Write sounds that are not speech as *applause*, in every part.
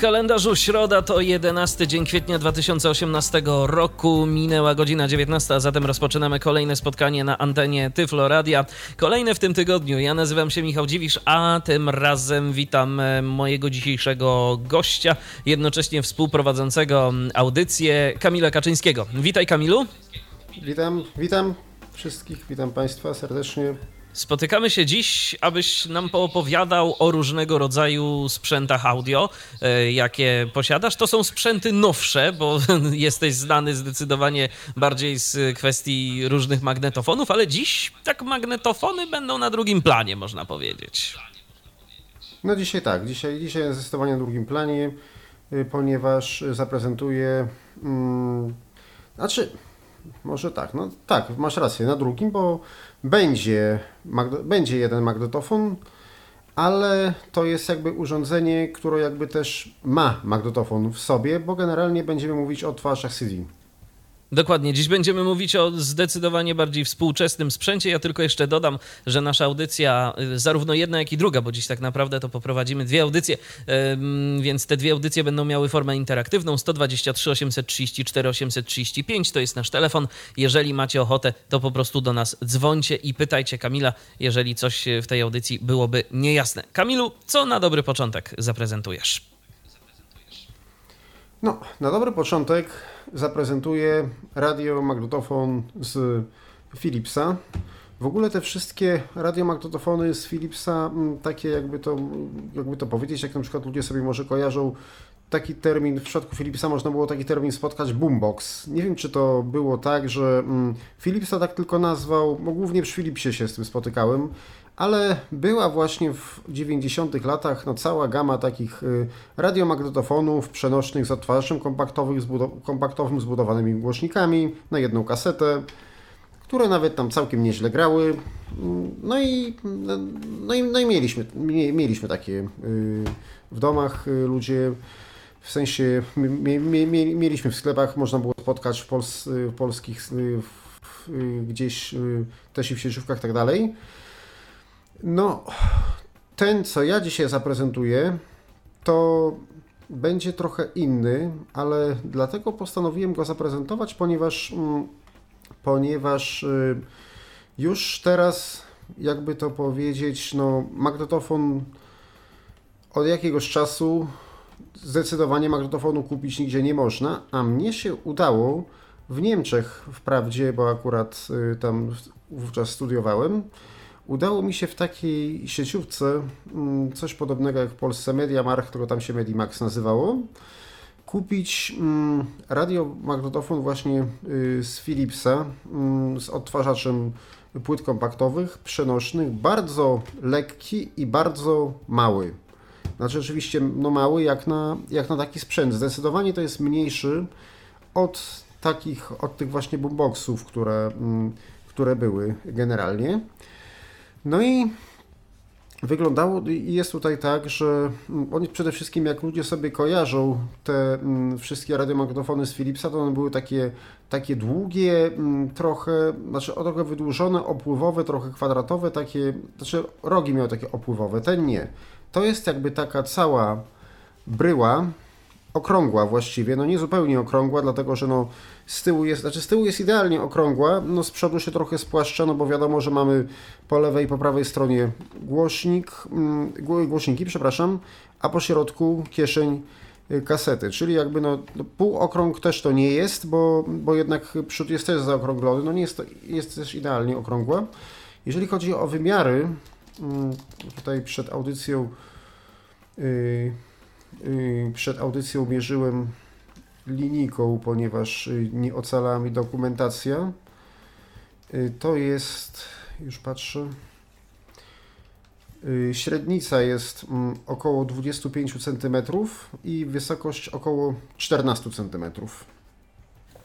Kalendarzu środa to 11 dzień kwietnia 2018 roku. Minęła godzina 19, a zatem rozpoczynamy kolejne spotkanie na antenie Tyflo Radia. Kolejne w tym tygodniu. Ja nazywam się Michał Dziwisz, a tym razem witam e, mojego dzisiejszego gościa, jednocześnie współprowadzącego audycję Kamila Kaczyńskiego. Witaj Kamilu. Witam, witam wszystkich, witam Państwa serdecznie. Spotykamy się dziś, abyś nam poopowiadał o różnego rodzaju sprzętach audio, e, jakie posiadasz. To są sprzęty nowsze, bo *laughs* jesteś znany zdecydowanie bardziej z kwestii różnych magnetofonów, ale dziś tak magnetofony będą na drugim planie, można powiedzieć. No dzisiaj tak, dzisiaj, dzisiaj zdecydowanie na drugim planie, y, ponieważ zaprezentuję, hmm, znaczy może tak, no tak, masz rację, na drugim, bo będzie, będzie jeden magnetofon, ale to jest jakby urządzenie, które jakby też ma magnetofon w sobie, bo generalnie będziemy mówić o twarzach CD. Dokładnie. Dziś będziemy mówić o zdecydowanie bardziej współczesnym sprzęcie. Ja tylko jeszcze dodam, że nasza audycja, y, zarówno jedna, jak i druga, bo dziś tak naprawdę to poprowadzimy dwie audycje, więc te dwie audycje będą miały formę interaktywną. 123 834 835 to jest nasz telefon. Jeżeli macie ochotę, to po prostu do nas dzwońcie i pytajcie Kamila, jeżeli coś w tej audycji byłoby niejasne. Kamilu, co na dobry początek zaprezentujesz? No, na dobry początek zaprezentuję radiomagnetofon z Philipsa. W ogóle te wszystkie radiomagnetofony z Philipsa, mm, takie jakby to, jakby to powiedzieć, jak na przykład ludzie sobie może kojarzą taki termin, w przypadku Philipsa można było taki termin spotkać boombox. Nie wiem, czy to było tak, że mm, Philipsa tak tylko nazwał, bo głównie przy Philipsie się z tym spotykałem, ale była właśnie w 90 latach no, cała gama takich y, radiomagnetofonów przenośnych z odtwarzaczem kompaktowym zbudowanymi głośnikami na jedną kasetę, które nawet tam całkiem nieźle grały. No i, no i, no i mieliśmy, mieliśmy takie y, w domach y, ludzie. W sensie mieliśmy w sklepach, można było spotkać w, pols, w polskich w, gdzieś też i w sieciówkach i tak dalej. No, ten, co ja dzisiaj zaprezentuję, to będzie trochę inny, ale dlatego postanowiłem go zaprezentować, ponieważ, mm, ponieważ y, już teraz, jakby to powiedzieć, no, magnetofon od jakiegoś czasu zdecydowanie magnetofonu kupić nigdzie nie można, a mnie się udało w Niemczech wprawdzie, bo akurat y, tam wówczas studiowałem, Udało mi się w takiej sieciówce, mm, coś podobnego jak w Polsce MediaMarkt, którego tam się Medimax nazywało, kupić mm, radiomagnetofon właśnie y, z Philipsa mm, z odtwarzaczem płyt kompaktowych, przenośnych, bardzo lekki i bardzo mały. Znaczy oczywiście no mały jak na, jak na taki sprzęt. Zdecydowanie to jest mniejszy od takich, od tych właśnie boomboxów, które, które były generalnie. No i wyglądało i jest tutaj tak, że oni przede wszystkim jak ludzie sobie kojarzą te mm, wszystkie radiomagnetofony z Philipsa, to one były takie, takie długie, mm, trochę, znaczy trochę wydłużone, opływowe, trochę kwadratowe, takie, znaczy rogi miały takie opływowe, ten nie. To jest jakby taka cała bryła, okrągła właściwie, no nie zupełnie okrągła, dlatego że no z tyłu jest, znaczy z tyłu jest idealnie okrągła, no z przodu się trochę spłaszcza, no bo wiadomo, że mamy po lewej i po prawej stronie głośnik, mm, głośniki, przepraszam, a po środku kieszeń y, kasety, czyli jakby no, no półokrąg też to nie jest, bo, bo jednak przód jest też zaokrąglony, no nie jest to, jest też idealnie okrągła. Jeżeli chodzi o wymiary, mm, tutaj przed audycją yy, przed audycją mierzyłem linijką, ponieważ y, nie ocalała mi dokumentacja. Y, to jest, już patrzę, y, średnica jest mm, około 25 cm i wysokość około 14 cm.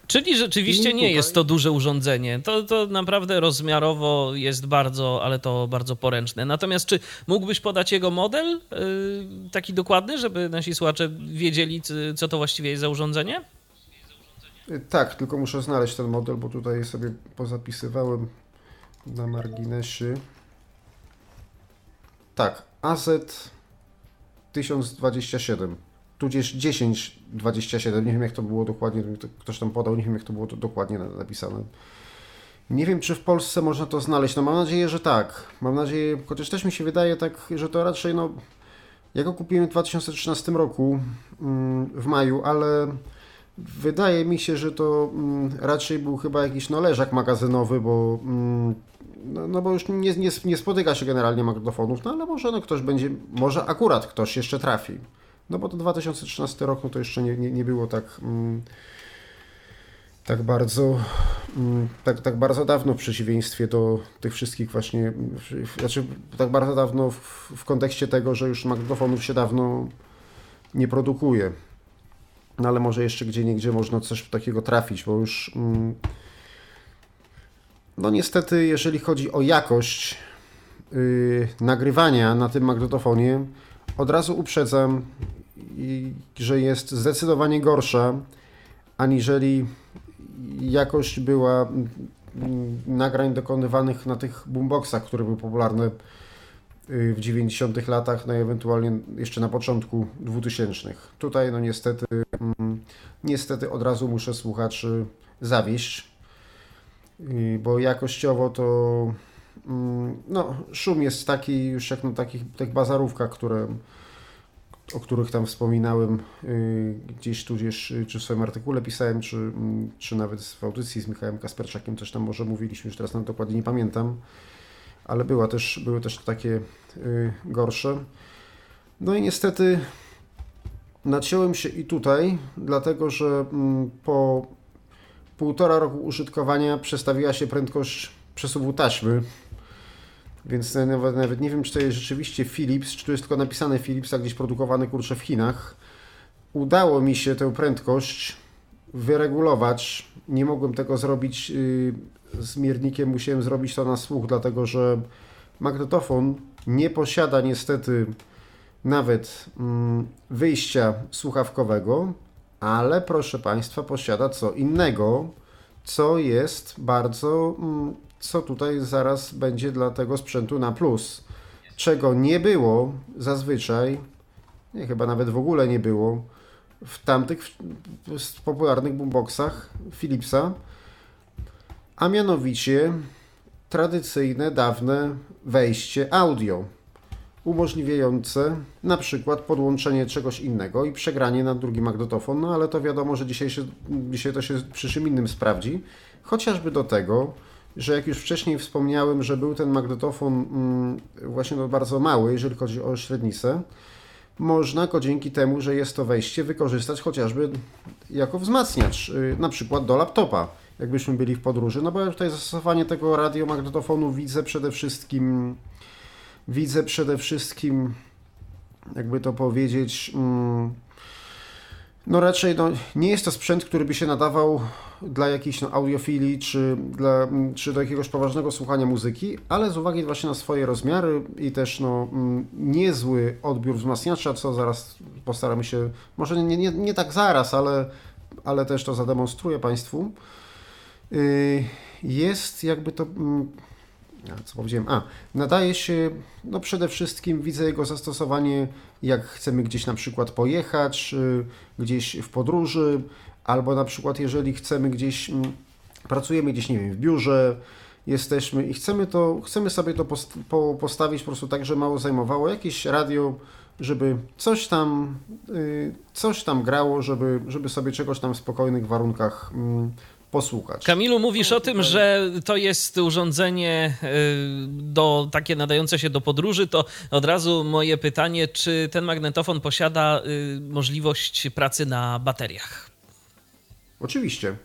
Czyli rzeczywiście nie jest to duże urządzenie. To, to naprawdę rozmiarowo jest bardzo, ale to bardzo poręczne. Natomiast czy mógłbyś podać jego model yy, taki dokładny, żeby nasi słuchacze wiedzieli, co to właściwie jest za urządzenie? Tak, tylko muszę znaleźć ten model, bo tutaj sobie pozapisywałem na marginesie. Tak, AZ 1027, tudzież 1027, nie wiem jak to było dokładnie, ktoś tam podał, nie wiem jak to było to dokładnie napisane. Nie wiem, czy w Polsce można to znaleźć. No mam nadzieję, że tak. Mam nadzieję, chociaż też mi się wydaje tak, że to raczej no. Ja go kupiłem w 2013 roku mm, w maju, ale wydaje mi się, że to mm, raczej był chyba jakiś no, leżak magazynowy, bo mm, no, no, bo już nie, nie, nie spotyka się generalnie magnetofonów, no ale może no, ktoś będzie, może akurat ktoś jeszcze trafi. No bo to 2013 rok, no to jeszcze nie, nie, nie było tak tak bardzo, mm, tak, tak bardzo dawno w przeciwieństwie do tych wszystkich właśnie, znaczy tak bardzo dawno w, w kontekście tego, że już magnetofonów się dawno nie produkuje. No ale może jeszcze gdzie niegdzie można coś takiego trafić, bo już mm, no niestety jeżeli chodzi o jakość yy, nagrywania na tym magnetofonie, od razu uprzedzam, że jest zdecydowanie gorsza aniżeli jakość była mm, mm, nagrań dokonywanych na tych boomboxach, które były popularne y, w 90 latach, no i ewentualnie jeszcze na początku 2000. Tutaj no niestety, mm, niestety od razu muszę słuchaczy zawieść, y, bo jakościowo to no, szum jest taki już jak na takich tych bazarówkach, które o których tam wspominałem y, gdzieś tudzież, y, czy w swoim artykule pisałem, czy, mm, czy nawet w audycji z Michałem Kasperczakiem też tam może mówiliśmy, już teraz nam dokładnie nie pamiętam, ale była też, były też takie y, gorsze. No i niestety naciąłem się i tutaj, dlatego że mm, po półtora roku użytkowania przestawiła się prędkość przesuwu taśmy więc nawet, nawet nie wiem, czy to jest rzeczywiście Philips, czy tu jest tylko napisane Philips, a gdzieś produkowany kurczę w Chinach. Udało mi się tę prędkość wyregulować. Nie mogłem tego zrobić yy, z miernikiem, musiałem zrobić to na słuch, dlatego że magnetofon nie posiada niestety nawet mm, wyjścia słuchawkowego, ale proszę Państwa, posiada co innego, co jest bardzo mm, co tutaj zaraz będzie dla tego sprzętu na plus. Czego nie było zazwyczaj, nie, chyba nawet w ogóle nie było, w tamtych popularnych boomboxach Philipsa, a mianowicie tradycyjne, dawne wejście audio, umożliwiające na przykład podłączenie czegoś innego i przegranie na drugi magnetofon, no ale to wiadomo, że dzisiaj, się, dzisiaj to się przy czym innym sprawdzi, chociażby do tego, że jak już wcześniej wspomniałem, że był ten magnetofon mm, właśnie no bardzo mały, jeżeli chodzi o średnicę, można go dzięki temu, że jest to wejście, wykorzystać chociażby jako wzmacniacz, y, na przykład do laptopa, jakbyśmy byli w podróży. No bo ja tutaj zastosowanie tego radiomagnetofonu widzę przede wszystkim, widzę przede wszystkim, jakby to powiedzieć, mm, no raczej no, nie jest to sprzęt, który by się nadawał dla jakiejś no, audiofilii czy, dla, czy do jakiegoś poważnego słuchania muzyki, ale z uwagi właśnie na swoje rozmiary i też no, mm, niezły odbiór wzmacniacza, co zaraz postaramy się, może nie, nie, nie tak zaraz, ale, ale też to zademonstruję Państwu, y, jest jakby to mm, co powiedziałem? A, nadaje się, no przede wszystkim widzę jego zastosowanie, jak chcemy gdzieś na przykład pojechać, y, gdzieś w podróży, albo na przykład jeżeli chcemy gdzieś, mm, pracujemy gdzieś, nie wiem, w biurze, jesteśmy i chcemy to, chcemy sobie to post postawić po prostu tak, że mało zajmowało jakieś radio, żeby coś tam, y, coś tam grało, żeby, żeby sobie czegoś tam w spokojnych warunkach mm, posłuchać. Kamilu, mówisz o tym, że to jest urządzenie y, do, takie nadające się do podróży, to od razu moje pytanie, czy ten magnetofon posiada y, możliwość pracy na bateriach? Oczywiście.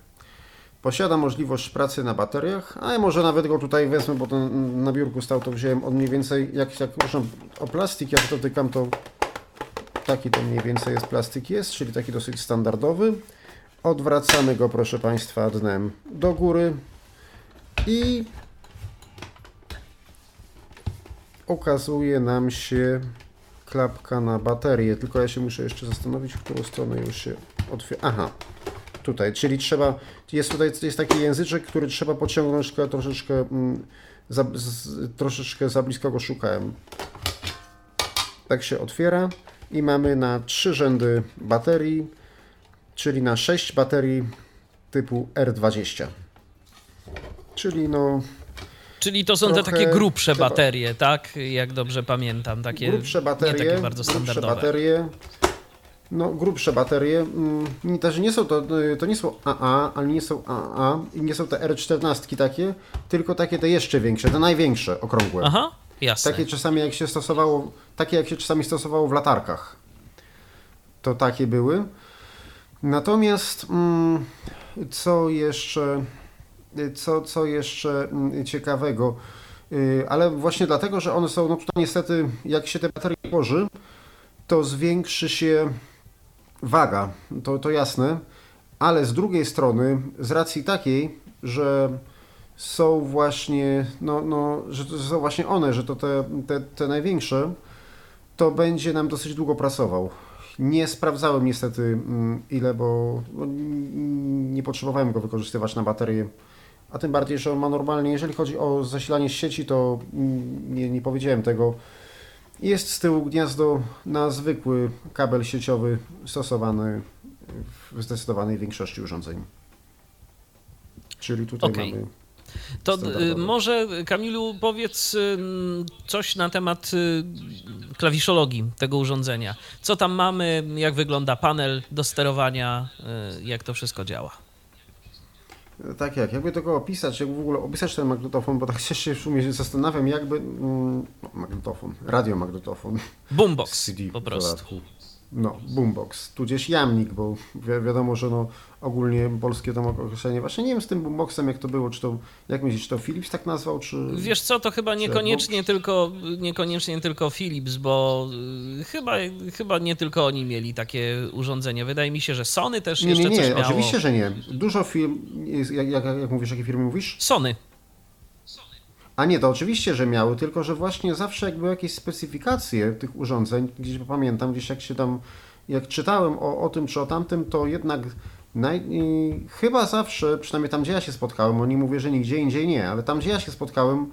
Posiada możliwość pracy na bateriach, a ja może nawet go tutaj wezmę, bo to na biurku stał, to wziąłem on mniej więcej, jak, jak proszę o plastik, jak dotykam, to taki to mniej więcej jest plastik jest, czyli taki dosyć standardowy. Odwracamy go, proszę Państwa, dnem do góry i ukazuje nam się klapka na baterię. Tylko ja się muszę jeszcze zastanowić, w którą stronę już się otwiera. Aha, Tutaj, czyli trzeba, jest tutaj jest taki języczek, który trzeba pociągnąć tylko troszeczkę, mm, za, z, troszeczkę za blisko go szukałem. Tak się otwiera i mamy na trzy rzędy baterii, czyli na 6 baterii typu R20. Czyli no Czyli to są te takie grubsze baterie, tak? Jak dobrze pamiętam. Takie, grubsze baterie, nie takie bardzo grubsze standardowe. baterie, no grubsze baterie, mm, też nie są to, y, to nie są AA, ale nie są AA i nie są te R14 takie, tylko takie te jeszcze większe, te największe, okrągłe. Aha, jasne. Takie czasami jak się stosowało, takie jak się czasami stosowało w latarkach. To takie były. Natomiast mm, co jeszcze co, co jeszcze mm, ciekawego, Y, ale właśnie dlatego, że one są, no tutaj niestety jak się te baterie włoży, to zwiększy się waga, to, to jasne, ale z drugiej strony z racji takiej, że są właśnie, no, no, że są właśnie one, że to te, te, te największe, to będzie nam dosyć długo prasował. Nie sprawdzałem niestety mm, ile, bo nie potrzebowałem go wykorzystywać na baterię. A tym bardziej, że on ma normalnie, jeżeli chodzi o zasilanie z sieci, to mm, nie, nie powiedziałem tego. Jest z tyłu gniazdo na zwykły kabel sieciowy stosowany w zdecydowanej większości urządzeń. Czyli tutaj Okej. mamy To y, może Kamilu powiedz y, coś na temat y, klawiszologii tego urządzenia. Co tam mamy, jak wygląda panel do sterowania, jak to wszystko działa. Tak jak, jakby tego opisać, jak w ogóle opisać ten magnetofon, bo tak *laughs* się w sumie zastanawiam, jakby. Mm, magnetofon, radiomagnetofon. Boombox *laughs* CD po prostu. dodatku. No, boombox, tudzież jamnik, bo wi wiadomo, że no ogólnie polskie to określenie. Właśnie nie wiem z tym boomboxem, jak to było, czy to, jak myślisz, to Philips tak nazwał, czy... Wiesz co, to chyba niekoniecznie tylko, niekoniecznie tylko Philips, bo y, chyba, chyba nie tylko oni mieli takie urządzenia. Wydaje mi się, że Sony też Nie, jeszcze nie, coś nie, miało. oczywiście, że nie. Dużo firm, jak, jak, jak mówisz, jakie firmy mówisz? Sony. A nie, to oczywiście, że miały, tylko że właśnie zawsze jak były jakieś specyfikacje tych urządzeń, gdzieś pamiętam, gdzieś jak się tam, jak czytałem o, o tym czy o tamtym, to jednak naj, chyba zawsze, przynajmniej tam gdzie ja się spotkałem, oni mówię, że nigdzie indziej nie, ale tam gdzie ja się spotkałem,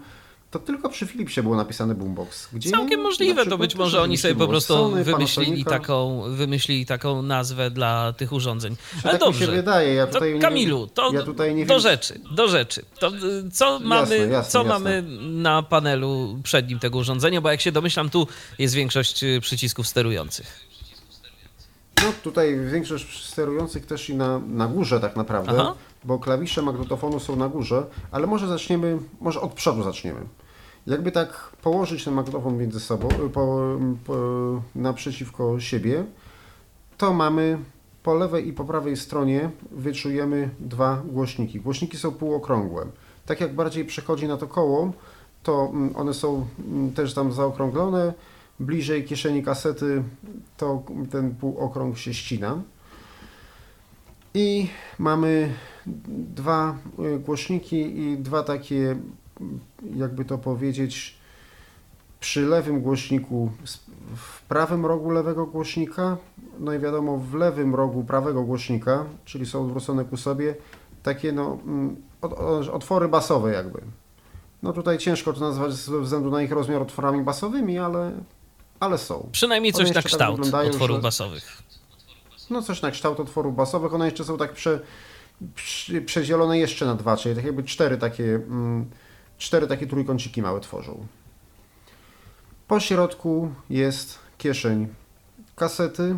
to tylko przy Philipsie było napisane Boombox. Gdzie Całkiem możliwe, to być może oni sobie po prostu Sony, wymyślili taką, wymyślili taką nazwę dla tych urządzeń. Ale tak mi się dobrze. wydaje, ja To tutaj nie Kamilu, to ja tutaj nie do wiem, rzeczy, do rzeczy. To y, co mamy, jasne, co jasne. mamy na panelu przednim tego urządzenia, bo jak się domyślam, tu jest większość y, przycisków sterujących. No tutaj większość sterujących też i na, na górze tak naprawdę, Aha. bo klawisze magnetofonu są na górze, ale może zaczniemy, może od przodu zaczniemy. Jakby tak położyć ten magnetofon między sobą, y, po, po, naprzeciwko siebie, to mamy po lewej i po prawej stronie wyczujemy dwa głośniki. Głośniki są półokrągłe. Tak jak bardziej przechodzi na to koło, to mm, one są mm, też tam zaokrąglone. Bliżej kieszeni kasety to ten półokrąg się ścina. I mamy dwa y, głośniki i dwa takie, jakby to powiedzieć, przy lewym głośniku, w prawym rogu lewego głośnika, no i wiadomo w lewym rogu prawego głośnika, czyli są odwrócone ku sobie, takie no, mm, otwory basowe jakby. No tutaj ciężko to nazwać ze względu na ich rozmiar otworami basowymi, ale, ale są. Przynajmniej coś na tak kształt wyglądają, otworów że- basowych. No coś na kształt otworów basowych, one jeszcze są tak prze, prze, przedzielone jeszcze na dwa, czyli tak jakby cztery takie, mm, cztery takie trójkąciki małe tworzą. Po środku jest kieszeń kasety.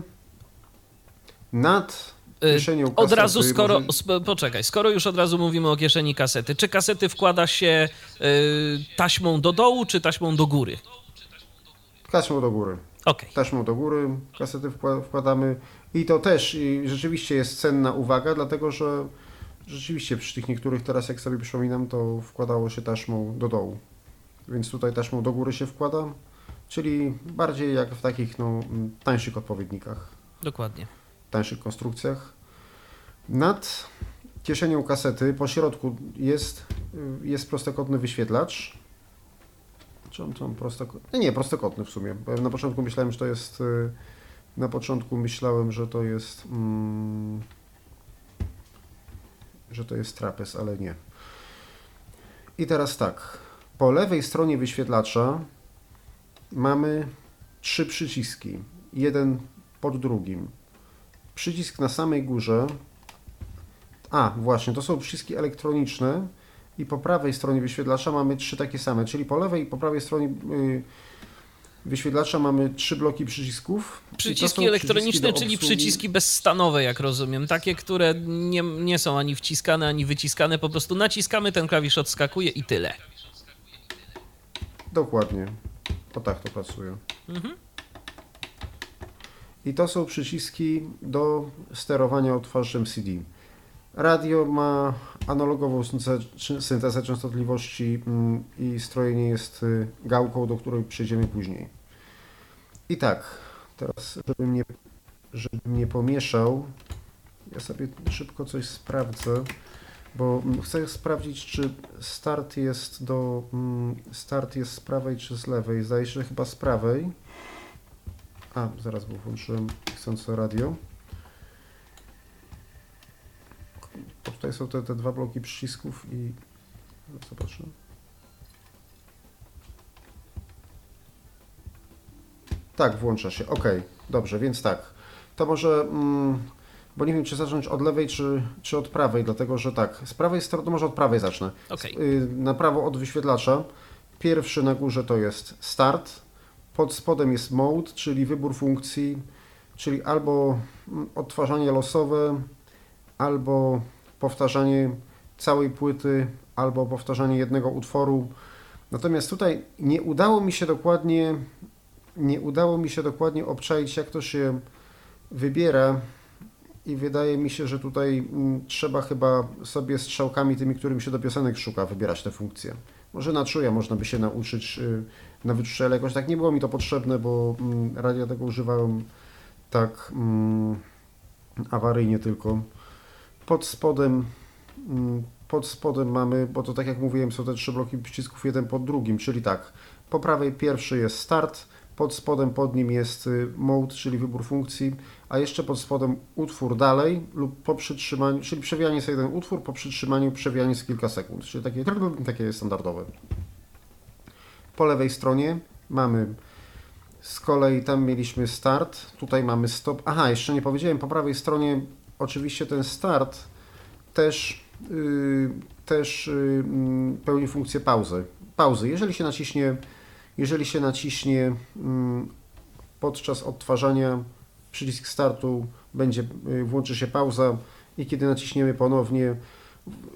Nad Y, kieszenią kasety... Od razu, skoro. może- Poczekaj, skoro już od razu mówimy o kieszeni kasety, czy kasety wkłada się y, taśmą do dołu, czy taśmą do góry? Taśmą do góry. Okej. taśmą do góry, kasety wkła- wkładamy i to też i rzeczywiście jest cenna uwaga, dlatego że rzeczywiście przy tych niektórych teraz jak sobie przypominam, to wkładało się taśmą do dołu. Więc tutaj taśmą do góry się wkłada, czyli bardziej jak w takich no, tańszych odpowiednikach, Dokładnie. tańszych konstrukcjach. Nad kieszenią kasety po środku jest, y, jest prostokątny wyświetlacz. Czy on, czy prostokątny? Nie, prostokątny w sumie. Na początku myślałem, że to jest. y, Na początku myślałem, że to jest. Mm, że to jest trapez, ale nie. I teraz tak. Po lewej stronie wyświetlacza mamy trzy przyciski. Jeden pod drugim. Przycisk na samej górze. A, właśnie, to są przyciski elektroniczne. I po prawej stronie wyświetlacza mamy trzy takie same, czyli po lewej i po prawej stronie yy, wyświetlacza mamy trzy bloki przycisków. Przyciski elektroniczne, czyli przyciski bezstanowe, jak rozumiem. Takie, które nie, nie są ani wciskane, ani wyciskane. Po prostu naciskamy, ten klawisz odskakuje i tyle. Dokładnie. O tak to pracuje. Mhm. I to są przyciski do sterowania odtwarzaczem CD. Radio ma analogową syntezę częstotliwości mm, i strojenie jest y, gałką, do której przejdziemy później. I tak, teraz żebym nie, żebym nie pomieszał, ja sobie szybko coś sprawdzę, bo chcę sprawdzić, czy start jest do mm, start jest z prawej czy z lewej. Zdaje się, że chyba z prawej. A, zaraz, bo włączyłem chcące radio. Tutaj są te, te dwa bloki przycisków i zobaczę. Tak, włącza się. Ok, dobrze, więc tak. To może, mm, bo nie wiem, czy zacząć od lewej, czy, czy od prawej, dlatego że tak, z prawej strony, to może od prawej zacznę. Okay. Na prawo od wyświetlacza. Pierwszy na górze to jest start, pod spodem jest mode, czyli wybór funkcji, czyli albo mm, odtwarzanie losowe, albo powtarzanie całej płyty albo powtarzanie jednego utworu. Natomiast tutaj nie udało mi się dokładnie nie udało mi się dokładnie obczaić jak to się wybiera i wydaje mi się, że tutaj mm, trzeba chyba sobie strzałkami tymi, którymi się do piosenek szuka, wybierać te funkcje. Może na czuja można by się nauczyć y, na wyczucie, jakoś tak nie było mi to potrzebne, bo mm, radia tego używałem tak mm, awaryjnie tylko. Pod spodem, mm, pod spodem mamy, bo to tak jak mówiłem, są te trzy bloki przycisków jeden pod drugim, czyli tak, po prawej pierwszy jest start, pod spodem pod nim jest y, mode, czyli wybór funkcji, a jeszcze pod spodem utwór dalej lub po przytrzymaniu, czyli przewijanie sobie jeden utwór, po przytrzymaniu przewijanie z kilka sekund, czyli takie, takie standardowe. Po lewej stronie mamy z kolei tam mieliśmy start, tutaj mamy stop. Aha, jeszcze nie powiedziałem, po prawej stronie oczywiście ten start też, yy, też yy, pełni funkcję pauzy. Pauzy. Jeżeli się naciśnie, jeżeli się naciśnie yy, podczas odtwarzania przycisk startu, będzie, yy, włączy się pauza i kiedy naciśniemy ponownie,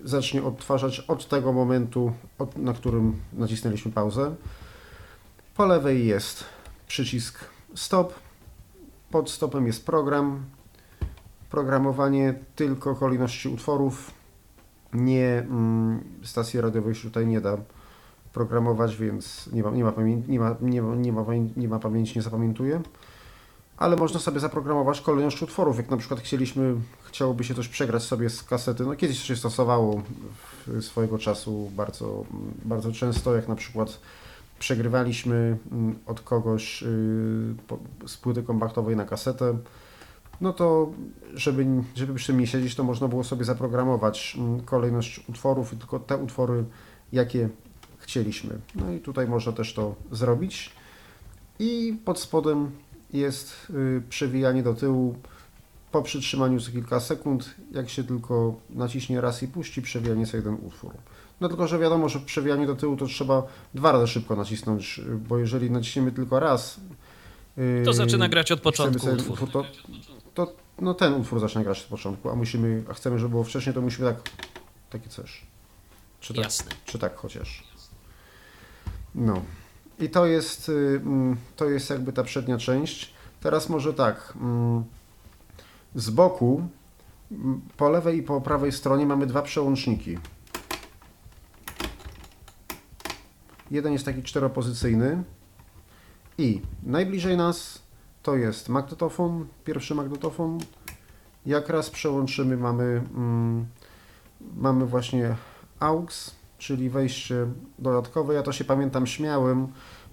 zacznie odtwarzać od tego momentu, od, na którym nacisnęliśmy pauzę. Po lewej jest przycisk stop, pod stopem jest program, programowanie tylko kolejności utworów. Nie, mm, stacji radiowej się tutaj nie da programować, więc nie ma, nie ma, pamię- nie ma, nie ma, nie ma, nie ma pamięci, nie zapamiętuje. Ale można sobie zaprogramować kolejność utworów, jak na przykład chcieliśmy, chciałoby się coś przegrać sobie z kasety. No kiedyś się stosowało swojego czasu bardzo, bardzo często, jak na przykład przegrywaliśmy mm, od kogoś y, z płyty kompaktowej na kasetę no to żeby, żeby przy tym nie siedzieć, to można było sobie zaprogramować mm, kolejność utworów i tylko te utwory, jakie chcieliśmy. No i tutaj można też to zrobić. I pod spodem jest y, przewijanie do tyłu po przytrzymaniu za kilka sekund, jak się tylko naciśnie raz i puści, przewijanie sobie jeden utwór. No tylko, że wiadomo, że przewijanie do tyłu to trzeba dwa razy szybko nacisnąć, bo jeżeli naciśniemy tylko raz, to zaczyna grać od początku utwór. To, to no ten utwór zaczyna grać od początku, a musimy, a chcemy, żeby było wcześniej, to musimy tak, takie coś. Czy tak, Jasne. Czy tak chociaż. No. I to jest, y, mm, to jest jakby ta przednia część. Teraz może tak. Mm, z boku, mm, po lewej i po prawej stronie mamy dwa przełączniki. Jeden jest taki czteropozycyjny i najbliżej nas to jest magnetofon, pierwszy magnetofon. Jak raz przełączymy, mamy, mm, mamy właśnie AUX, czyli wejście dodatkowe. Ja to się pamiętam śmiałem,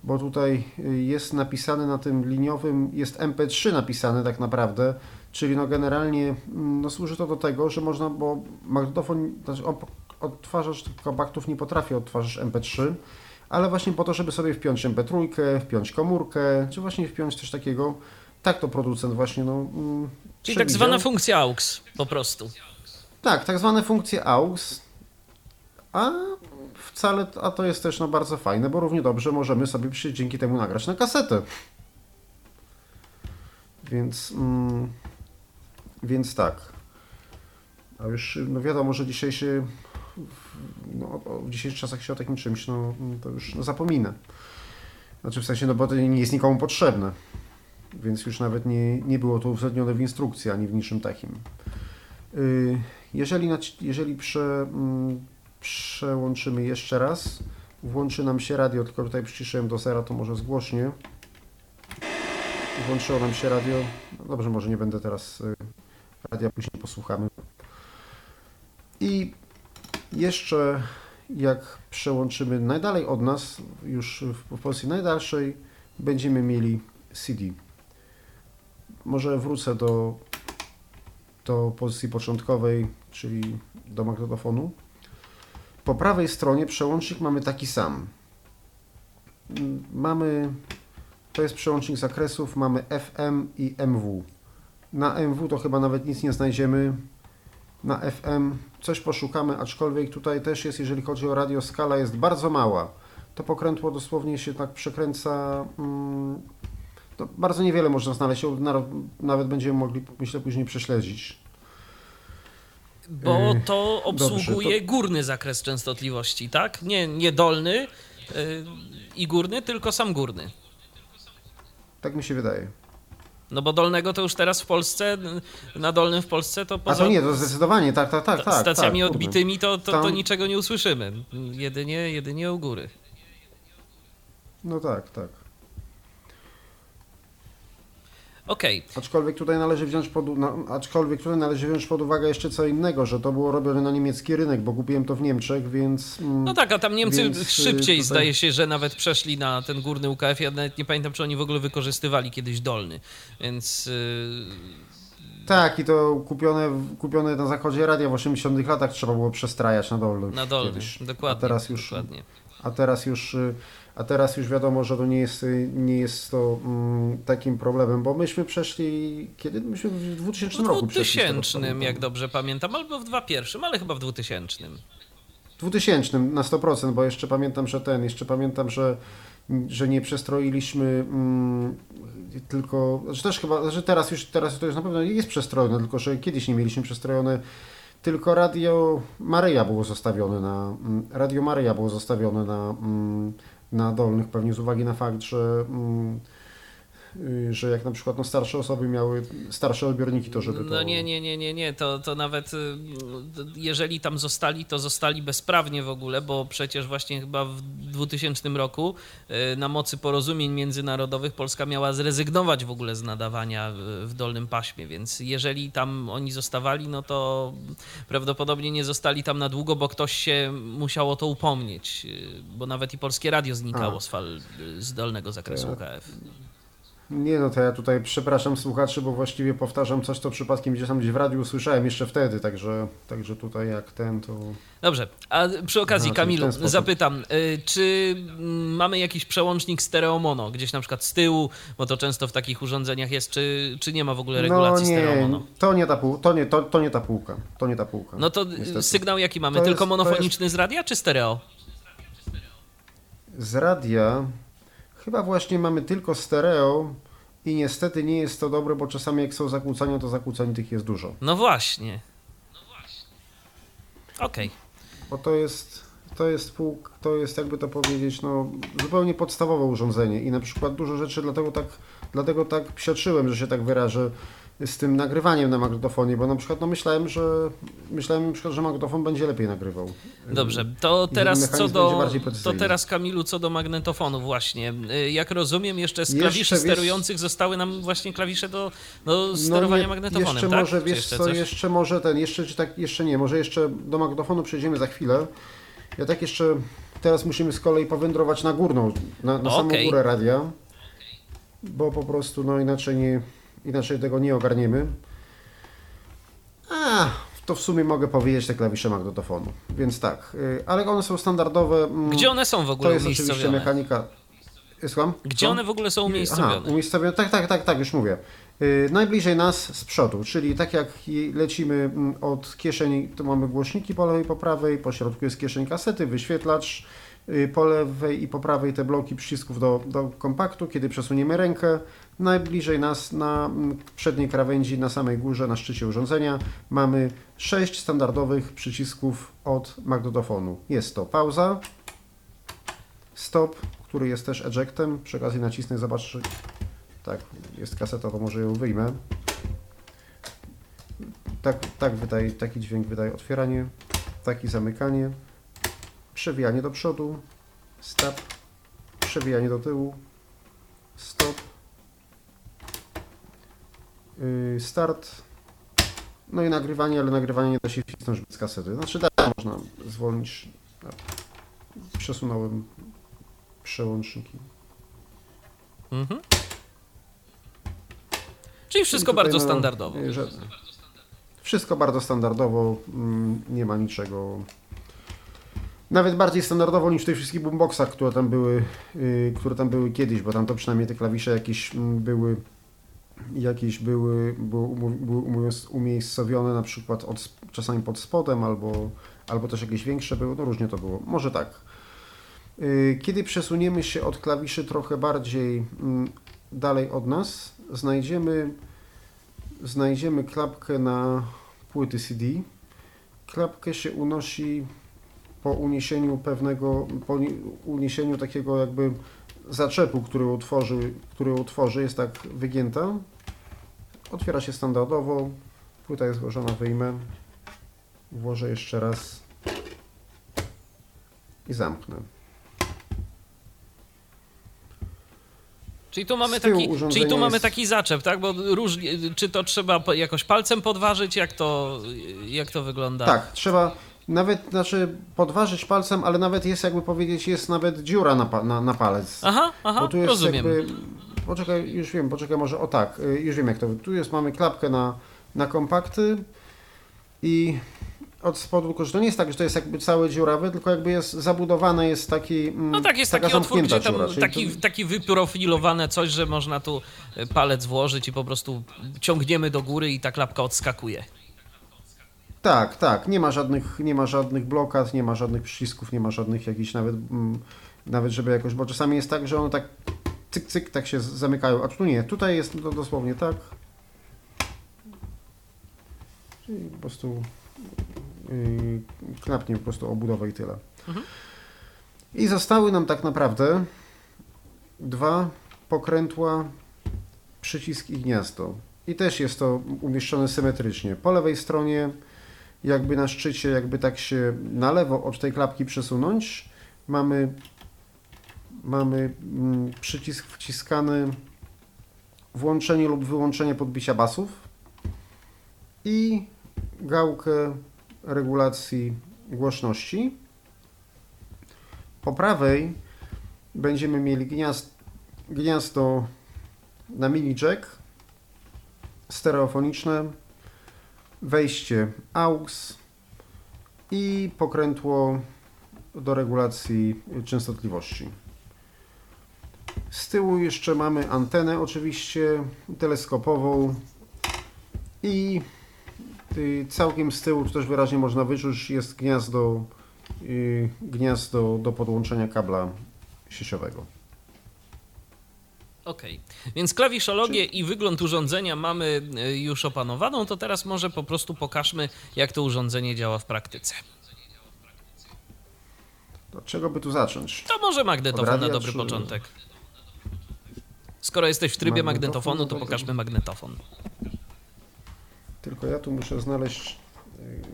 bo tutaj jest napisane na tym liniowym, jest MP3 napisane tak naprawdę, Czyli no generalnie mm, no służy to do tego, że można, bo magnetofon, znaczy odtwarzacz kompaktów nie potrafi odtwarzać MP3, ale właśnie po to, żeby sobie wpiąć MP3, wpiąć komórkę, czy właśnie wpiąć coś takiego. Tak to producent właśnie no, mm, Czyli tak zwana funkcja AUX po prostu. Tak, tak zwane funkcje AUX, a wcale, a to jest też no bardzo fajne, bo równie dobrze możemy sobie przy, dzięki temu nagrać na kasetę. Więc, mm, więc tak. A już no wiadomo, że dzisiejszy no, w dzisiejszych czasach się o takim czymś, no, to już no, zapominę. Znaczy w sensie, no bo to nie jest nikomu potrzebne. Więc już nawet nie, nie było to uwzględnione w instrukcji, ani w niczym takim. Y, jeżeli, jeżeli prze, mm, przełączymy jeszcze raz, włączy nam się radio, tylko tutaj przyciszyłem do zera, to może zgłośnie. Włączyło nam się radio. No dobrze, może nie będę teraz y, radia, później posłuchamy. I jeszcze jak przełączymy najdalej od nas, już w pozycji najdalszej, będziemy mieli CD. Może wrócę do, do pozycji początkowej, czyli do magnetofonu. Po prawej stronie przełącznik mamy taki sam. Mamy, to jest przełącznik zakresów, mamy FM i MW. Na MW to chyba nawet nic nie znajdziemy. Na FM coś poszukamy, aczkolwiek tutaj też jest, jeżeli chodzi o radio, skala jest bardzo mała. To pokrętło dosłownie się tak przekręca. Mm, to bardzo niewiele można znaleźć, nawet będziemy mogli, myślę, później prześledzić. Bo yy, to obsługuje Dobrze, to... górny zakres częstotliwości, tak? Nie, nie dolny yy, i górny, tylko sam górny. Tak mi się wydaje. No bo dolnego to już teraz w Polsce, na dolnym w Polsce to poza... A to nie, to zdecydowanie, tak, tak, tak. tak stacjami tak, odbitymi to, to, to, niczego nie usłyszymy. Jedynie, jedynie u góry. No tak, tak. Okej. Okay. Aczkolwiek tutaj należy wziąć pod, aczkolwiek tutaj należy wziąć pod uwagę jeszcze co innego, że to było robione na niemiecki rynek, bo kupiłem to w Niemczech, więc... Mm, no tak, a tam Niemcy więc, y, szybciej tutaj... zdaje się, że nawet przeszli na ten górny UKF. Ja nawet nie pamiętam, czy oni w ogóle wykorzystywali kiedyś dolny, więc... Yy... Tak, i to kupione, kupione na zachodzie radia w 80 latach trzeba było przestrajać na dolny. Na dolny, dokładnie. A teraz już, dokładnie. A teraz już y, a teraz już wiadomo, że to nie jest, nie jest to mm, takim problemem, bo myśmy przeszli, kiedy? Myśmy w 2000 w roku 2000, jak dobrze pamiętam, albo w 2001, ale chyba w 2000. W 2000 na 100%, bo jeszcze pamiętam, że ten, jeszcze pamiętam, że, że nie przestroiliśmy mm, tylko, że też chyba, że teraz już, teraz to już na pewno jest przestrojone, tylko że kiedyś nie mieliśmy przestrojone tylko Radio Maryja było zostawione na, mm, Radio Maryja było zostawione na mm, na dolnych, pewnie z uwagi na fakt, że, mm, że jak na przykład no, starsze osoby miały starsze odbiorniki, to żeby to... No nie, nie, nie, nie, nie, to, to nawet y, jeżeli tam zostali, to zostali bezprawnie w ogóle, bo przecież właśnie chyba w 2000 roku y, na mocy porozumień międzynarodowych Polska miała zrezygnować w ogóle z nadawania w dolnym paśmie, więc jeżeli tam oni zostawali, no to prawdopodobnie nie zostali tam na długo, bo ktoś się musiał o to upomnieć, bo nawet i polskie radio znikało z, fal, z dolnego zakresu UKF. Nie no, to ja tutaj przepraszam słuchaczy, bo właściwie powtarzam coś, co przypadkiem gdzieś tam gdzieś w radiu usłyszałem jeszcze wtedy, także, także tutaj jak ten to... Dobrze, a przy okazji Kamilu zapytam, y, czy mamy jakiś przełącznik stereo-mono, gdzieś na przykład z tyłu, bo to często w takich urządzeniach jest, czy, czy nie ma w ogóle no regulacji no nie, stereo-mono? To nie, ta pół, to, nie, to, to nie ta półka, to nie ta półka. No to niestety. sygnał jaki mamy, to tylko jest, monofoniczny jest... z radia, czy stereo? Z radia Chyba właśnie mamy tylko stereo i niestety nie jest to dobre, bo czasami jak są zakłócenia, to zakłóceń tych jest dużo. No właśnie. No właśnie. Okej. Okay. Bo to jest, to jest pół, to jest jakby to powiedzieć, no zupełnie podstawowe urządzenie i na przykład dużo rzeczy dlatego tak, dlatego tak psioczyłem, że się tak wyrażę, z tym nagrywaniem na magnetofonie, bo na przykład no myślałem, że myślałem na przykład, że magnetofon będzie lepiej nagrywał. Dobrze, to teraz co do to teraz Kamilu co do magnetofonu właśnie. Jak rozumiem, jeszcze z klawiszy jeszcze, sterujących wiesz, zostały nam właśnie klawisze do, do sterowania no nie, magnetofonem, jeszcze tak? może, wiesz jeszcze co, coś? jeszcze może ten, jeszcze czy tak, jeszcze nie, może jeszcze do magnetofonu przejdziemy za chwilę. Ja tak jeszcze teraz musimy z kolei powędrować na górną, na, na okay. samą górę radia, bo po prostu no inaczej nie inaczej tego nie ogarniemy. A, to w sumie mogę powiedzieć te klawisze magnetofonu. Więc tak, y, ale one są standardowe. mm, Gdzie one są w To ogóle jest oczywiście mechanika. Słucham? Gdzie one w ogóle są Aha, umiejscowione? umiejscowione. Tak, tak, tak, tak, już mówię. Yy, najbliżej nas z przodu, czyli tak jak lecimy mm, od kieszeni, to mamy głośniki po lewej i po prawej, po środku jest kieszeń kasety, wyświetlacz, po lewej i po prawej te bloki przycisków do, do kompaktu. Kiedy przesuniemy rękę, najbliżej nas na przedniej krawędzi, na samej górze, na szczycie urządzenia, mamy sześć standardowych przycisków od magnetofonu. Jest to pauza, stop, który jest też ejectem. Przy okazji nacisnę, zobacz, tak, jest kaseta, to może ją wyjmę. Tak, tak wydaje, taki dźwięk wydaje otwieranie, taki zamykanie, przewijanie do przodu, stop, przewijanie do tyłu, stop, start, no i nagrywanie, ale nagrywanie nie da się wcisnąć bez kasety. Znaczy da, można zwolnić. Przesunąłem przełączniki. Mhm. Czyli wszystko bardzo no, standardowo. y, Że... Wszystko bardzo standardowo, mm, nie ma niczego. Nawet bardziej standardowo niż w tych wszystkich boomboxach, które tam były, y, które tam były kiedyś, bo tam to przynajmniej te klawisze jakieś mm, były jakieś były, były, umiejscowione na przykład od, czasami pod spodem albo, albo też jakieś większe były, no różnie to było. Może tak. Y, Kiedy przesuniemy się od klawiszy trochę bardziej mm, dalej od nas, znajdziemy, znajdziemy klapkę na płyty CD. Klapkę się unosi po uniesieniu pewnego, po ni- uniesieniu takiego jakby zaczepu, który utworzy, który utworzy, jest tak wygięta. Otwiera się standardowo. Płyta jest złożona, wyjmę. Włożę jeszcze raz i zamknę. Czyli tu mamy taki, czyli tu mamy jest- taki zaczep, tak? Bo różnie, czy to trzeba jakoś palcem podważyć, jak to, jak to wygląda? Tak, trzeba nawet, znaczy podważyć palcem, ale nawet jest jakby powiedzieć, jest nawet dziura na, na, na palec. Aha, aha, Bo tu jest rozumiem. jakby, poczekaj, już wiem, poczekaj może, o tak, y, już wiem jak to, tu jest, mamy klapkę na, na kompakty i od spodu, że to nie jest tak, że to jest jakby całe dziurawe, tylko jakby jest zabudowane, jest taki, mm, No tak, jest taki otwór, gdzie tam dziura, taki, to- taki wyprofilowane coś, że można tu e, palec włożyć i po prostu ciągniemy do góry i ta klapka odskakuje. Tak, tak. Nie ma żadnych, nie ma żadnych blokad, nie ma żadnych przycisków, nie ma żadnych jakichś nawet, mm, nawet żeby jakoś, bo czasami jest tak, że one tak cyk, cyk, tak się zamykają, a tu nie. Tutaj jest to dosłownie tak. Czyli po prostu yy, knapnie po prostu obudowę i tyle. Mhm. I zostały nam tak naprawdę dwa pokrętła, przycisk i gniazdo. I też jest to umieszczone symetrycznie. Po lewej stronie, jakby na szczycie, jakby tak się na lewo od tej klapki przesunąć, mamy, mamy mm, przycisk wciskany włączenie lub wyłączenie podbicia basów i gałkę regulacji głośności. Po prawej będziemy mieli gniazd, gniazdo na mini jack stereofoniczne, wejście AUX i pokrętło do regulacji częstotliwości. Z tyłu jeszcze mamy antenę oczywiście teleskopową i całkiem z tyłu, tu też wyraźnie można wyczuć, jest gniazdo, y, gniazdo do podłączenia kabla sieciowego. Okej, więc klawiszologię i wygląd urządzenia mamy e, już opanowaną, to teraz może po prostu pokażmy, jak to urządzenie działa w praktyce. Od czego by tu zacząć? To może magnetofon na dobry czy- początek. Skoro jesteś w trybie Magnetofon, magnetofonu, to no pokażmy magnetofon. Tylko ja tu muszę znaleźć,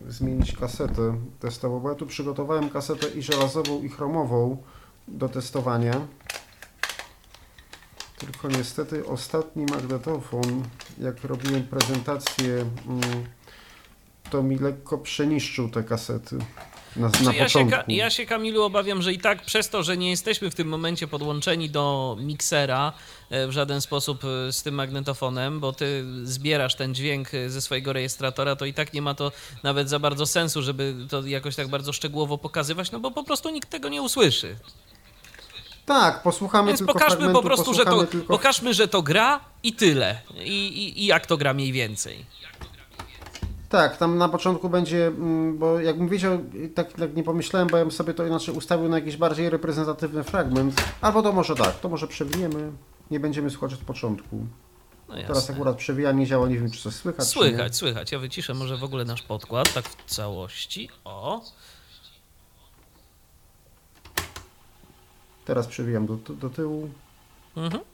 y, zmienić kasetę testową, bo ja tu przygotowałem kasetę i żelazową, i chromową do testowania. Tylko niestety ostatni magnetofon, jak robiłem prezentację, mm, to mi lekko przeniszczył te kasety. na, Czy na ja, się, ja się, Kamilu, obawiam, że i tak przez to, że nie jesteśmy w tym momencie podłączeni do miksera e, w żaden sposób e, z tym magnetofonem, bo ty zbierasz ten dźwięk e, ze swojego rejestratora, to i tak nie ma to nawet za bardzo sensu, żeby to jakoś tak bardzo szczegółowo pokazywać, no bo po prostu nikt tego nie usłyszy. Tak, posłuchamy Więc tylko pokażmy po prostu, że to, tylko... pokażmy, że to gra i tyle. I, i, I jak to gra mniej więcej. Tak, tam na początku będzie, mm, bo jakbym wiedział, tak, tak nie pomyślałem, bo ja bym sobie to inaczej ustawił na jakiś bardziej reprezentatywny fragment. Albo to może tak, to może przewiniemy, nie będziemy słuchać od początku. No Teraz akurat przewijanie działa, nie wiem czy coś słychać. Słychać, słychać. Ja wyciszę może w ogóle nasz podkład, tak w całości. O, Teraz przewijam do, do tyłu. mhm.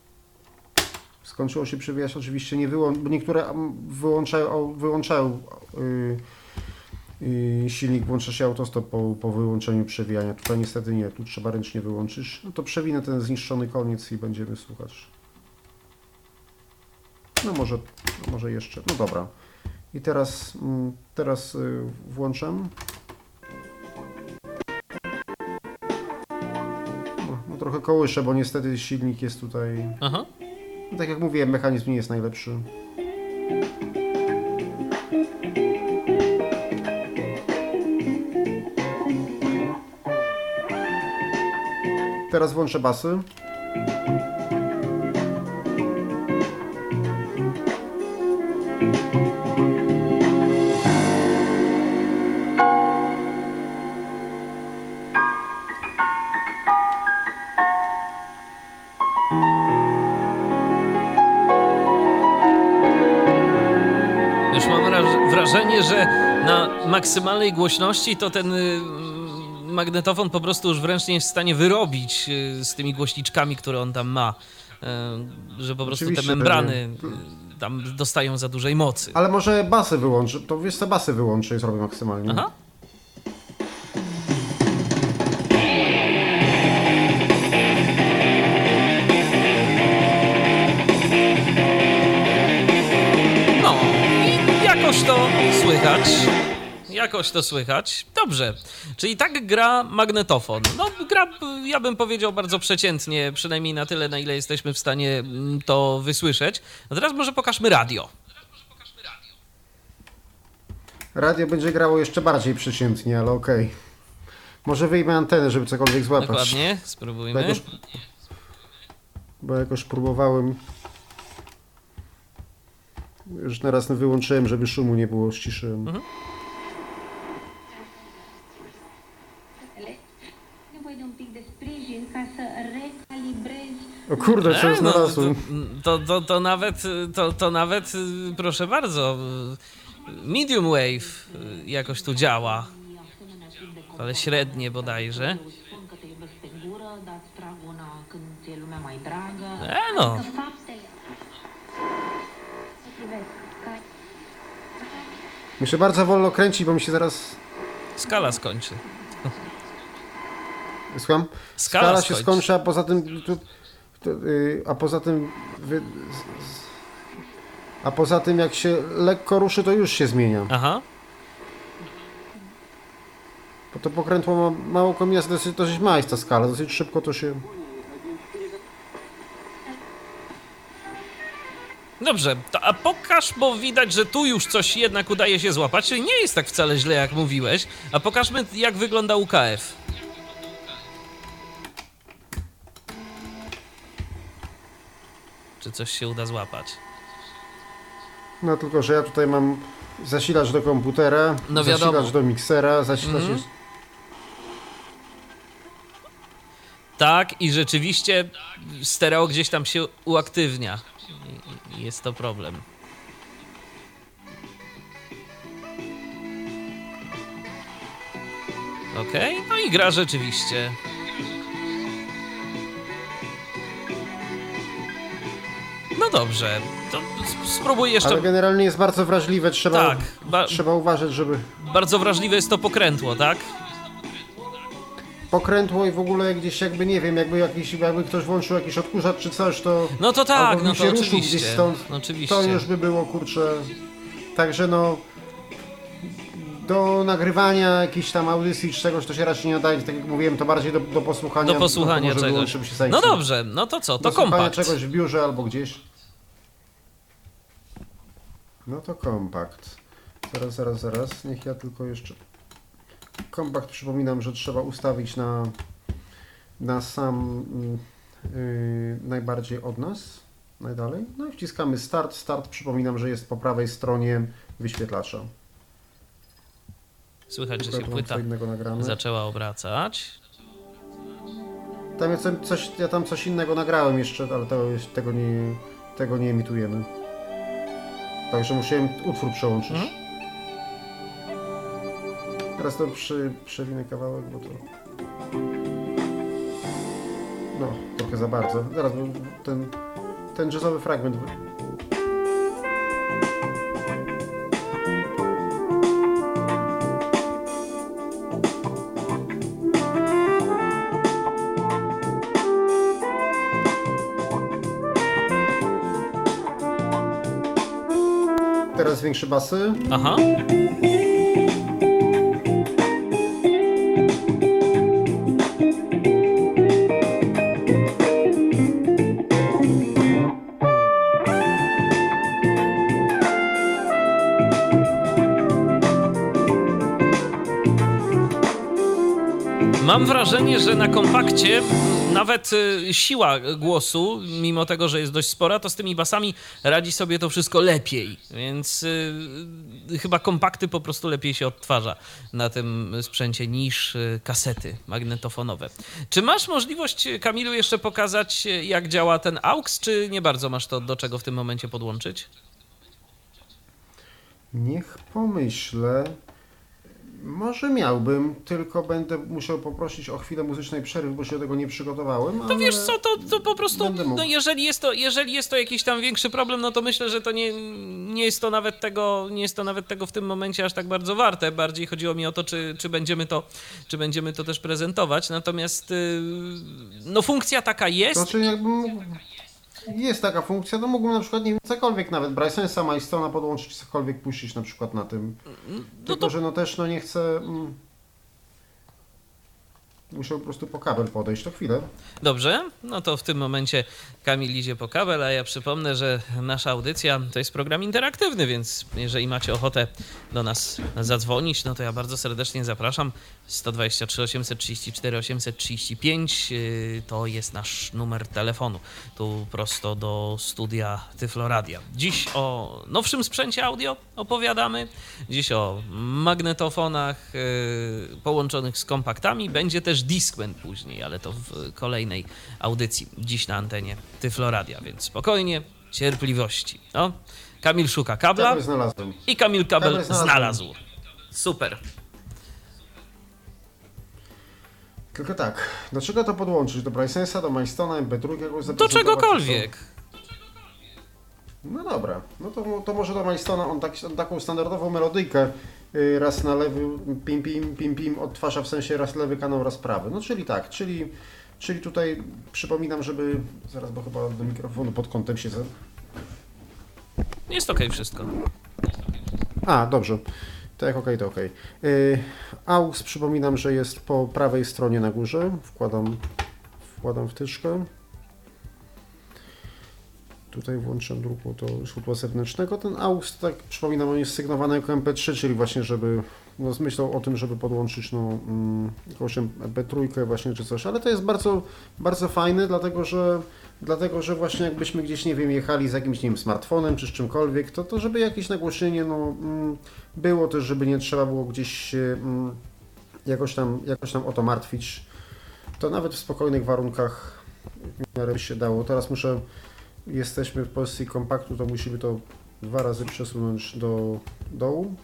Skończyło się przewijać, oczywiście nie wyłącz, bo niektóre wyłączają, wyłączają yy, yy, silnik, włącza się autostop po, po wyłączeniu przewijania. Tutaj niestety nie, tu trzeba ręcznie wyłączyć. No to przewinę ten zniszczony koniec i będziemy słuchać. No może, może jeszcze, no dobra. I teraz, mm, teraz yy, włączam. Trochę kołyszę, bo niestety silnik jest tutaj Aha. no, tak jak mówiłem, mechanizm nie jest najlepszy. Teraz włączę basy. Maksymalnej głośności to ten y, magnetofon po prostu już wręcz nie jest w stanie wyrobić y, z tymi głośniczkami, które on tam ma. Y, Że po prostu te Oczywiście, membrany y, tam dostają za dużej mocy. Ale może basy wyłączę. To wiesz co, basy wyłączę i zrobię maksymalnie. Aha. Jakoś to słychać. Dobrze. Czyli tak gra magnetofon. No, gra, ja bym powiedział, bardzo przeciętnie, przynajmniej na tyle, na ile jesteśmy w stanie mm, to wysłyszeć. A teraz może pokażmy radio. Radio będzie grało jeszcze bardziej przeciętnie, ale okej. Może wyjmę antenę, żeby cokolwiek złapać. Dokładnie, Bo spróbujmy. jakoś, bo jakoś próbowałem. Już na raz wyłączyłem, żeby szumu nie było, ściszyłem. Mhm. O kurde, co jest no, znalazłem. to, to, to nawet, to, to nawet, y, proszę bardzo, y, medium wave y, jakoś tu działa, ale średnie bodajże. E, no, Muszę bardzo wolno kręcić, bo mi się zaraz... skala skończy. Słucham? Skala Skala się skończy. skończy, a poza tym... Tu, a poza tym... A poza tym jak się lekko ruszy, to już się zmienia. Aha, Bo to pokrętło ma mało komija, dosyć, dosyć mała jest ta skala, dosyć szybko to się... dobrze, to, a pokaż, bo widać, że tu już coś jednak udaje się złapać, czyli nie jest tak wcale źle, jak mówiłeś, a pokażmy, jak wygląda UKF. Coś się uda złapać? No tylko, że ja tutaj mam zasilacz do komputera, No wiadomo. zasilacz do miksera, zasilacz jest... Tak, i rzeczywiście stereo gdzieś tam się uaktywnia. Jest to problem. Okej, no i gra rzeczywiście. Dobrze, to spróbuj jeszcze. Ale generalnie jest bardzo wrażliwe, trzeba, Tak, ba- trzeba uważać, żeby bardzo wrażliwe jest to pokrętło, tak? pokrętło i w ogóle gdzieś jakby, nie wiem, jakby, jakiś, jakby ktoś włączył jakiś odkurzacz czy coś, to... No to tak, no to oczywiście. gdzieś stąd, oczywiście. To już by było, kurczę... Także no... do nagrywania jakiejś tam audycji czy czegoś, to się raczej nie nadaje, tak jak mówiłem, to bardziej do, do posłuchania. Do posłuchania no, czegoś. No dobrze, no to co? To do kompakt. czegoś w biurze albo gdzieś. No to kompakt. Zaraz, zaraz, zaraz. Niech ja tylko jeszcze... Kompakt przypominam, że trzeba ustawić na, na sam yy, najbardziej od nas, najdalej. No i wciskamy start. Start przypominam, że jest po prawej stronie wyświetlacza. Słychać, że się płyta zaczęła obracać. Tam jest coś, ja tam coś innego nagrałem jeszcze, ale tego, nie, tego nie emitujemy. Także musiałem utwór przełączyć. Mhm. Teraz to przy, przewinę kawałek, bo to... No, trochę za bardzo. Zaraz, bo ten, ten jazzowy fragment... Teraz większe basy. Aha. Wrażenie, że na kompakcie nawet y, siła głosu, mimo tego, że jest dość spora, to z tymi basami radzi sobie to wszystko lepiej. Więc y, chyba kompakty po prostu lepiej się odtwarza na tym sprzęcie niż y, kasety magnetofonowe. Czy masz możliwość, Kamilu, jeszcze pokazać, jak działa ten AUX, czy nie bardzo masz to do czego w tym momencie podłączyć? Niech pomyślę. Może miałbym, tylko będę musiał poprosić o chwilę muzycznej przerwy, bo się do tego nie przygotowałem. To wiesz co, to, to po prostu, no jeżeli jest, to, jeżeli jest to jakiś tam większy problem, no to myślę, że to nie, nie jest to nawet tego, nie jest to nawet tego w tym momencie aż tak bardzo warte. Bardziej chodziło mi o to, czy, czy, będziemy, to, czy będziemy to też prezentować. Natomiast y, no funkcja taka jest. Znaczy jakbym mógł... Jest taka funkcja, to mógłbym na przykład, nie wiem, cokolwiek nawet Brysonsa, Milestona podłączyć, cokolwiek puścić na przykład na tym. Tylko, to- że no też no nie chcę... Mm, muszę po prostu po kabel podejść, to chwilę. Dobrze, no to w tym momencie Kamil idzie po kabel, a ja przypomnę, że nasza audycja to jest program interaktywny, więc jeżeli macie ochotę do nas zadzwonić, no to ja bardzo serdecznie zapraszam. 123 834 835 yy, to jest nasz numer telefonu, tu prosto do studia Tyfloradia. Dziś o nowszym sprzęcie audio opowiadamy, dziś o magnetofonach yy, połączonych z kompaktami, będzie też Discman później, ale to w kolejnej audycji, dziś na antenie Tyfloradia, więc spokojnie, cierpliwości. No, Kamil szuka kabla i Kamil kabel znalazł. Super. Tylko tak, do czego to podłączyć? Do Brysonsa, do Milestona, MP3, jakoś Do czegokolwiek. No dobra, no to, to może do Milestona on, tak, on taką standardową melodyjkę raz na lewy pim pim pim pim odtwarza w sensie raz lewy kanał, raz prawy. No czyli tak, czyli, czyli tutaj przypominam, żeby zaraz, bo chyba do mikrofonu pod kątem się. Jest okej wszystko. A, dobrze. Tak, okej, to okej. Y, AUX przypominam, że jest po prawej stronie na górze. Wkładam, wkładam wtyczkę. Tutaj włączam drugą to źródła zewnętrznego. Ten AUX, tak przypominam, on jest sygnowany jako MP3, czyli właśnie, żeby no, o tym, żeby podłączyć no, mm, jakąś MP3 właśnie czy coś, ale to jest bardzo, bardzo fajne, dlatego że Dlatego, że właśnie jakbyśmy gdzieś, nie wiem, jechali z jakimś, nie wiem, smartfonem czy z czymkolwiek, to, to żeby jakieś nagłośnienie no, mm, było też, żeby nie trzeba było gdzieś mm, jakoś, tam, jakoś tam o to martwić. To nawet w spokojnych warunkach w miarę się dało. Teraz muszę, jesteśmy w pozycji kompaktu, to musimy to dwa razy przesunąć do dołu.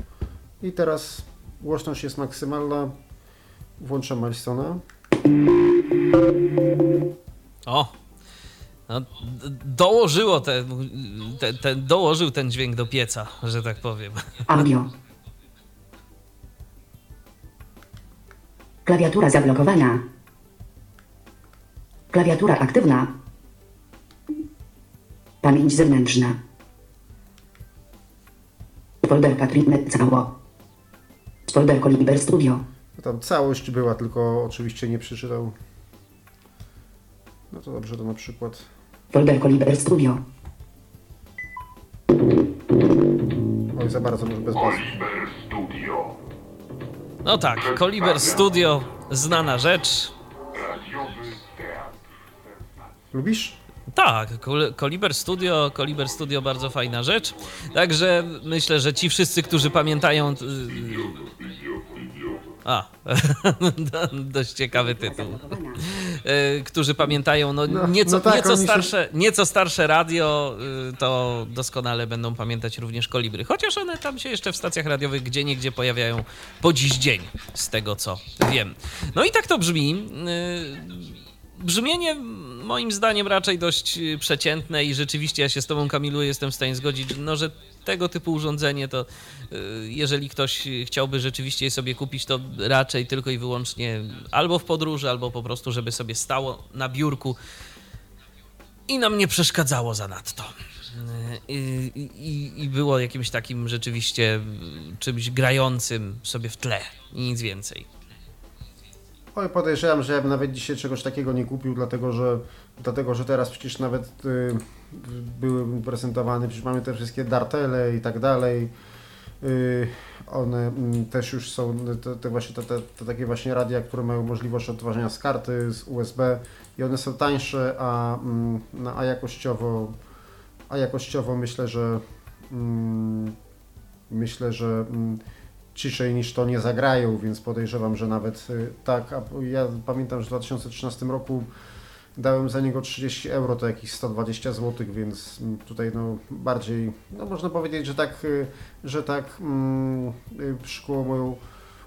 I teraz głośność jest maksymalna. Włączam Milestona. O! No, dołożyło te, te, te, dołożył ten dźwięk do pieca, że tak powiem. Audio. Klawiatura zablokowana. Klawiatura aktywna. Pamięć zewnętrzna. Folder Patrick cało. Folder Koliber Studio. Tam całość była, tylko oczywiście nie przeczytał. No to dobrze, to na przykład. Folder Koliber Studio. Oj, za bardzo, może bez bazy. No tak, Koliber Studio, znana rzecz. Lubisz? Tak, Kol- Koliber Studio, Koliber Studio bardzo fajna rzecz. Także myślę, że ci wszyscy, którzy pamiętają. A, do- *laughs* dość ciekawy tytuł. Y, którzy pamiętają no, No, nieco, no tak, nieco, oni się- starsze, nieco starsze radio, y, to doskonale będą pamiętać również kolibry. Chociaż one tam się jeszcze w stacjach radiowych gdzie niegdzie pojawiają po dziś dzień, z tego co wiem. No i tak to brzmi. Y, Brzmienie moim zdaniem raczej dość y, przeciętne i rzeczywiście ja się z tobą Kamilu jestem w stanie zgodzić, no że tego typu urządzenie to y, jeżeli ktoś chciałby rzeczywiście je sobie kupić, to raczej tylko i wyłącznie albo w podróży, albo po prostu, żeby sobie stało na biurku i nam nie przeszkadzało zanadto. Y, I, i, I było jakimś takim rzeczywiście czymś grającym sobie w tle i nic więcej. Oj, podejrzewam, że ja bym nawet dzisiaj czegoś takiego nie kupił, dlatego że, dlatego, że teraz przecież nawet y, były prezentowane, przecież mamy te wszystkie dartele i tak dalej. Y, one mm, też już są, te, te właśnie te, te, te takie właśnie radia, które mają możliwość odtwarzania z karty, z USB i one są tańsze, a, mm, no, a jakościowo, a jakościowo myślę, że mm, myślę, że ciszej niż to nie zagrają, więc podejrzewam, że nawet y, tak. A ja pamiętam, że w 2013 roku dałem za niego 30 euro, to jakieś 120 zł, więc mm, tutaj no bardziej, no można powiedzieć, że tak, y, że tak mm, y, przykuło moją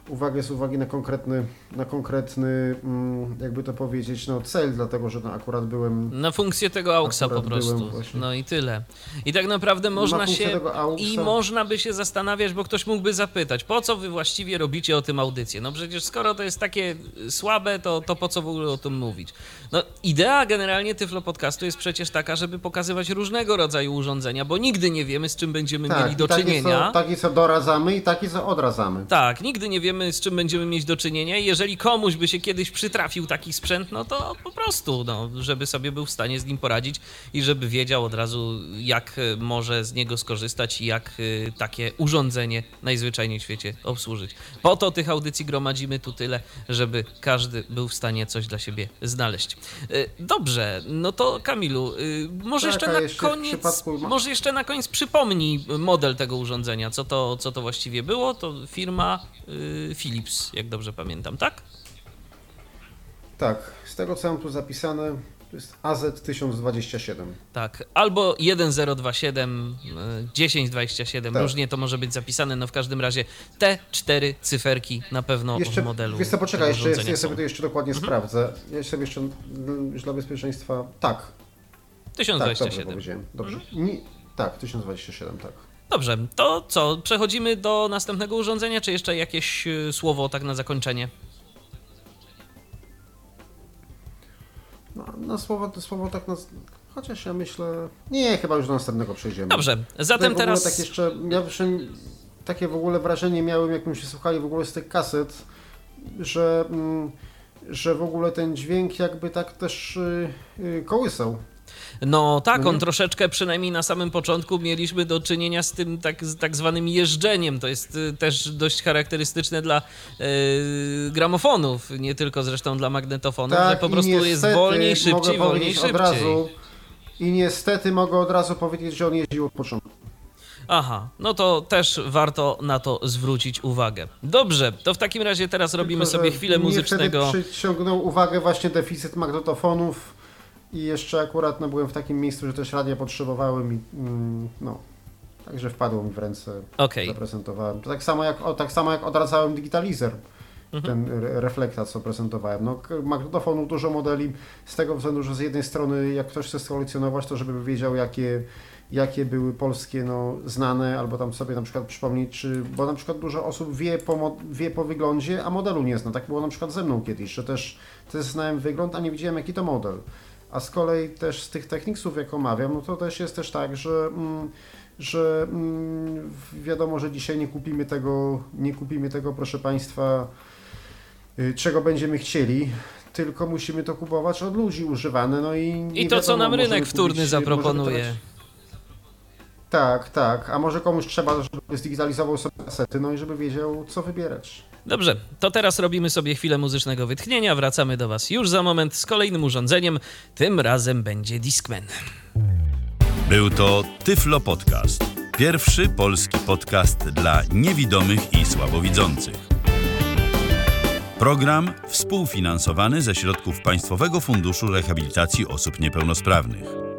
uwagę z uwagi na konkretny, na konkretny, mm, jakby to powiedzieć, no cel, dlatego że no, akurat byłem Na funkcję tego AUXa po prostu. No i tyle. I tak naprawdę można funkcję się. I można by się zastanawiać, bo ktoś mógłby zapytać, po co wy właściwie robicie o tym audycję? No przecież skoro to jest takie słabe, to, to po co w ogóle o tym mówić? No idea generalnie Tyflo Podcastu jest przecież taka, żeby pokazywać różnego rodzaju urządzenia, bo nigdy nie wiemy, z czym będziemy mieli do i takie, czynienia. co, takie co doradzamy i takie co odradzamy. Tak, nigdy nie wiemy, z czym będziemy mieć do czynienia i jeżeli komuś by się kiedyś przytrafił taki sprzęt, no to po prostu, no, żeby sobie był w stanie z nim poradzić i żeby wiedział od razu, jak e, może z niego skorzystać i jak e, takie urządzenie najzwyczajniej w świecie obsłużyć. Po to tych audycji gromadzimy tu tyle, żeby każdy był w stanie coś dla siebie znaleźć. E, Dobrze, no to Kamilu, może Tak, jeszcze na jeszcze koniec, może jeszcze na koniec przypomnij model tego urządzenia, co to, co to właściwie było, to firma y, Philips, jak dobrze pamiętam, tak? Tak, z tego co mam tu zapisane, to jest AZ1027. Tak, albo 1027, y, 1027, Tak. różnie to może być zapisane, no w każdym razie te cztery cyferki na pewno Jeszcze, w modelu wiesz co, poczekaj, jeszcze, jest, ja sobie to jeszcze dokładnie sprawdzę. Ja sobie jeszcze, mm, już dla bezpieczeństwa, tak, tak, dobrze 1027. Dobrze. Mhm. Nie, tak, 1027, tak. Dobrze, to co, przechodzimy do następnego urządzenia, czy jeszcze jakieś y, słowo tak na zakończenie? No, na słowo, to słowo tak, na, chociaż ja myślę, nie, chyba już do następnego przejdziemy. Dobrze, zatem teraz... Tak jeszcze, ja takie w ogóle wrażenie miałem, jak się słuchali w ogóle z tych kaset, że, mm, że w ogóle ten dźwięk jakby tak też y, y, kołysał. No tak, on Mhm. troszeczkę, przynajmniej na samym początku, mieliśmy do czynienia z tym tak, tak zwanym jeżdżeniem. To jest y, też dość charakterystyczne dla y, gramofonów, nie tylko zresztą dla magnetofonów, że po Tak, prostu jest wolniej, szybciej, wolniej, szybciej. Od razu, I niestety mogę od razu powiedzieć, że on jeździł od początku. Aha, no to też warto na to zwrócić uwagę. Dobrze, to w takim razie teraz robimy Tylko, sobie chwilę muzycznego. Wtedy przyciągnął uwagę właśnie deficyt magnetofonów i jeszcze akurat no, byłem w takim miejscu, że też radia potrzebowałem i mm, no, także wpadło mi w ręce, Okej. zaprezentowałem. To tak samo jak, o, tak samo jak odradzałem digitalizer. Mhm. Ten re- reflektat, co prezentowałem. No, magnetofonów dużo modeli, z tego względu, że z jednej strony, jak ktoś chce skolekcjonować, to żeby wiedział, jakie, jakie były polskie no, znane, albo tam sobie na przykład przypomnieć, czy, bo na przykład dużo osób wie po, wie po wyglądzie, a modelu nie zna. Tak było na przykład ze mną kiedyś, że też, też znałem wygląd, a nie widziałem, jaki to model. A z kolei też z tych techniksów, jak omawiam, no to też jest też tak, że, mm, że mm, wiadomo, że dzisiaj nie kupimy tego, nie kupimy tego, proszę Państwa, y, czego będziemy chcieli, tylko musimy to kupować od ludzi używane, no i I to, co wiadomo, nam rynek wtórny kupić, zaproponuje. możemy teraz- Tak, tak, a może komuś trzeba, żeby zdigitalizował sobie kasety, no i żeby wiedział, co wybierać. Dobrze, to teraz robimy sobie chwilę muzycznego wytchnienia. Wracamy do Was już za moment z kolejnym urządzeniem. Tym razem będzie Discman. Był to Tyflo Podcast. Pierwszy polski podcast dla niewidomych i słabowidzących. Program współfinansowany ze środków Państwowego Funduszu Rehabilitacji Osób Niepełnosprawnych.